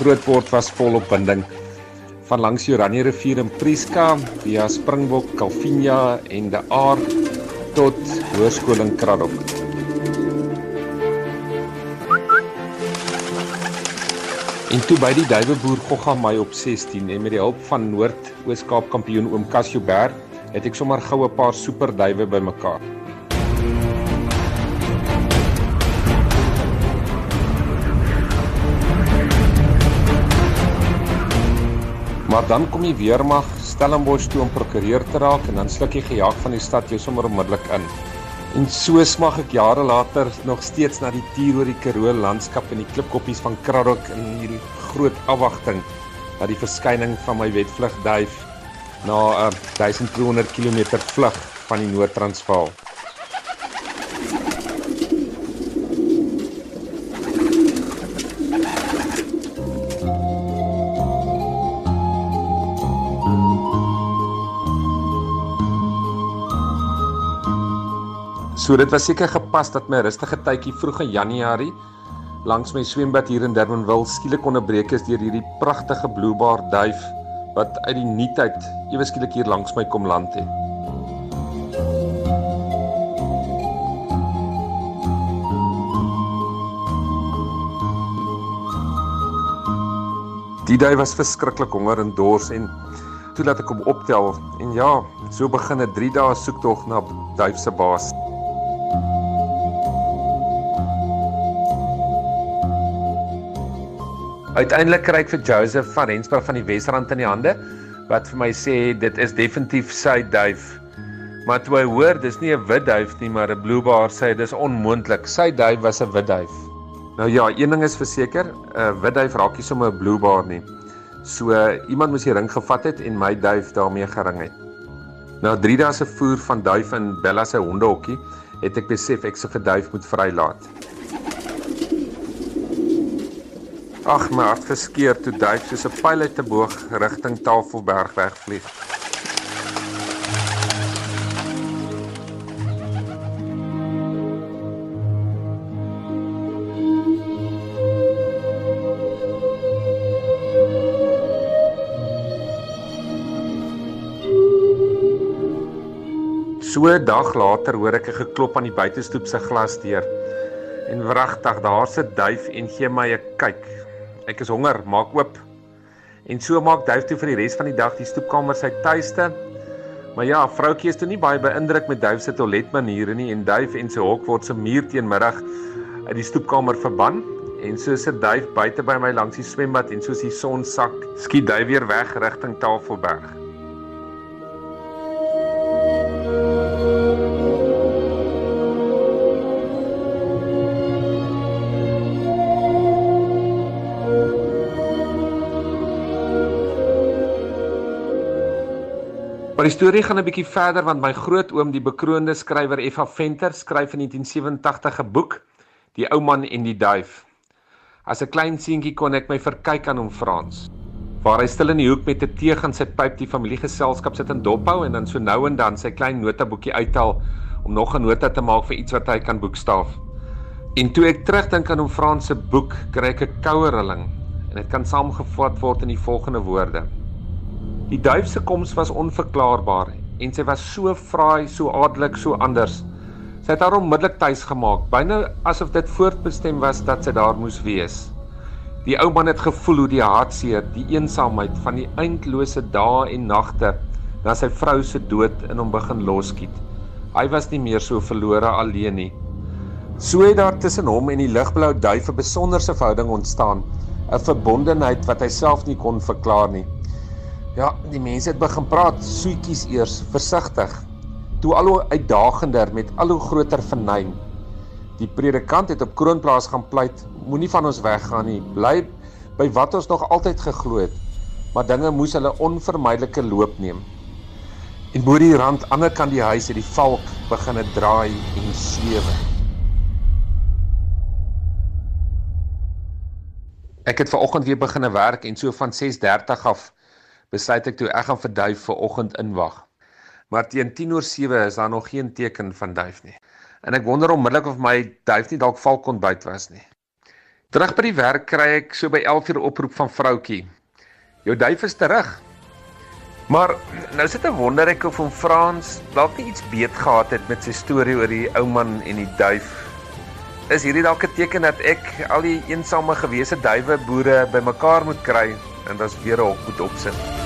grootword was volop binding van langs die Oranje rivier in Prieska via Springbok, Calvinia en De Aar tot Hoërskool in Kraddock. En toe by die duiweboer Gogga my op 16 en met die hulp van Noord-Oos-Kaap kampioen oom Casio Berg het ek sommer gou 'n paar super duwe bymekaar. Maar dan kom die weermag Stellenbosch toe om prokureur te raak en dan sluk jy gejaag van die stad jou sommer onmiddellik in. En so smag ek jare later nog steeds na die tuur oor die Karoo landskap en die klipkoppies van Kraddock in hierdie groot afwagting na die verskyning van my wetvlug duif na 'n uh, 1200 km vlug van die Noord-Transvaal. So dit was seker gepas dat my rustige tydjie vroeg in Januarie langs my swembad hier in Durbanville skielik onderbreek is deur hierdie pragtige bluebaard duif wat uit die nuutheid ewe skielik hier langs my kom land het. Die duif was verskriklik honger en dors en toe laat ek hom optel en ja, so begin 'n 3 dae soektog na duif se baas. Uiteindelik kry ek vir Joseph van Rensburg van die Wesrand in die hande wat vir my sê dit is definitief sy duif. Maar toe hy hoor dis nie 'n wit duif nie, maar 'n bluebaard sê dis onmoontlik. Sy duif was 'n wit duif. Nou ja, een ding is verseker, 'n wit duif raak nie sommer 'n bluebaard nie. So iemand moes die ring gevat het en my duif daarmee gering het. Nou 3 dae se voer van duif in Bella se hondehokkie, het ek besef ek se vir duif moet vrylaat. Ag, my hart geskeur toe duif soos 'n pyl uit 'n boog rigting Tafelberg wegvlieg. So 'n dag later hoor ek 'n geklop aan die buitestoep se glasdeur. En wragtig, daar sit duif en gee my 'n kyk. Ek is honger, maak oop. En so maak Duif toe vir die res van die dag die stoepkamer sy tuiste. Maar ja, vroutjie is toe nie baie beïndruk met Duif se toiletmaniere nie en Duif en sy hok word se muur teenmiddag uit die stoepkamer verban. En so sit Duif buite by my langs die swembad en soos die son sak, skiet Duif weer weg rigting Tafelberg. Maar die storie gaan 'n bietjie verder want my grootoom, die bekroonde skrywer Effa Venter, skryf in 1987 'n boek, Die ou man en die duif. As 'n klein seentjie kon ek my verkyk aan hom Frans, waar hy stil in die hoek met 'n tee gaan sit pyp die familiegeselskap sit en dophou en dan so nou en dan sy klein notaboekie uithaal om nog 'n nota te maak vir iets wat hy kan boekstaaf. En toe ek terugdink aan hom Frans se boek, kry ek 'n koue rilling en dit kan saamgevat word in die volgende woorde: Die duif se koms was onverklaarbaar en sy was so fraai, so adelik, so anders. Sy het haar onmiddellik tuis gemaak, byna asof dit voortbestem was dat sy daar moes wees. Die ou man het gevoel hoe die hartseer, die eensaamheid van die eindelose dae en nagte na sy vrou se dood in hom begin loskiet. Hy was nie meer so verlore alleen nie. So het daar tussen hom en die ligblou duif 'n besonderse verhouding ontstaan, 'n verbondenheid wat hy self nie kon verklaar nie. Ja, die mense het begin praat, soetjies eers, versigtig. Toe al hoe uitdagender met al hoe groter vernyn. Die predikant het op kroonplaas gaan pleit, moenie van ons weggaan nie. Bly by wat ons nog altyd geglo het. Maar dinge moes hulle onvermydelike loop neem. En bo die rand aan die ander kant die huis het die valk begin het draai en swewe. Ek het ver oggend weer begin werk en so van 6:30 af besluit ek toe ek gaan vir duif vir oggend inwag. Maar teen 10:07 is daar nog geen teken van duif nie. En ek wonder onmiddellik of my duif nie dalk valkontbyt was nie. Terug by die werk kry ek so by 11:00 oproep van vroutjie. Jou duif is terug. Maar nou sit ek wonder ek of hom Frans dalk iets beet gehad het met sy storie oor die ou man en die duif. Is hierdie dalk 'n teken dat ek al die eensame gewese duwe boere bymekaar moet kry en dan's weer 'n hok moet opsit?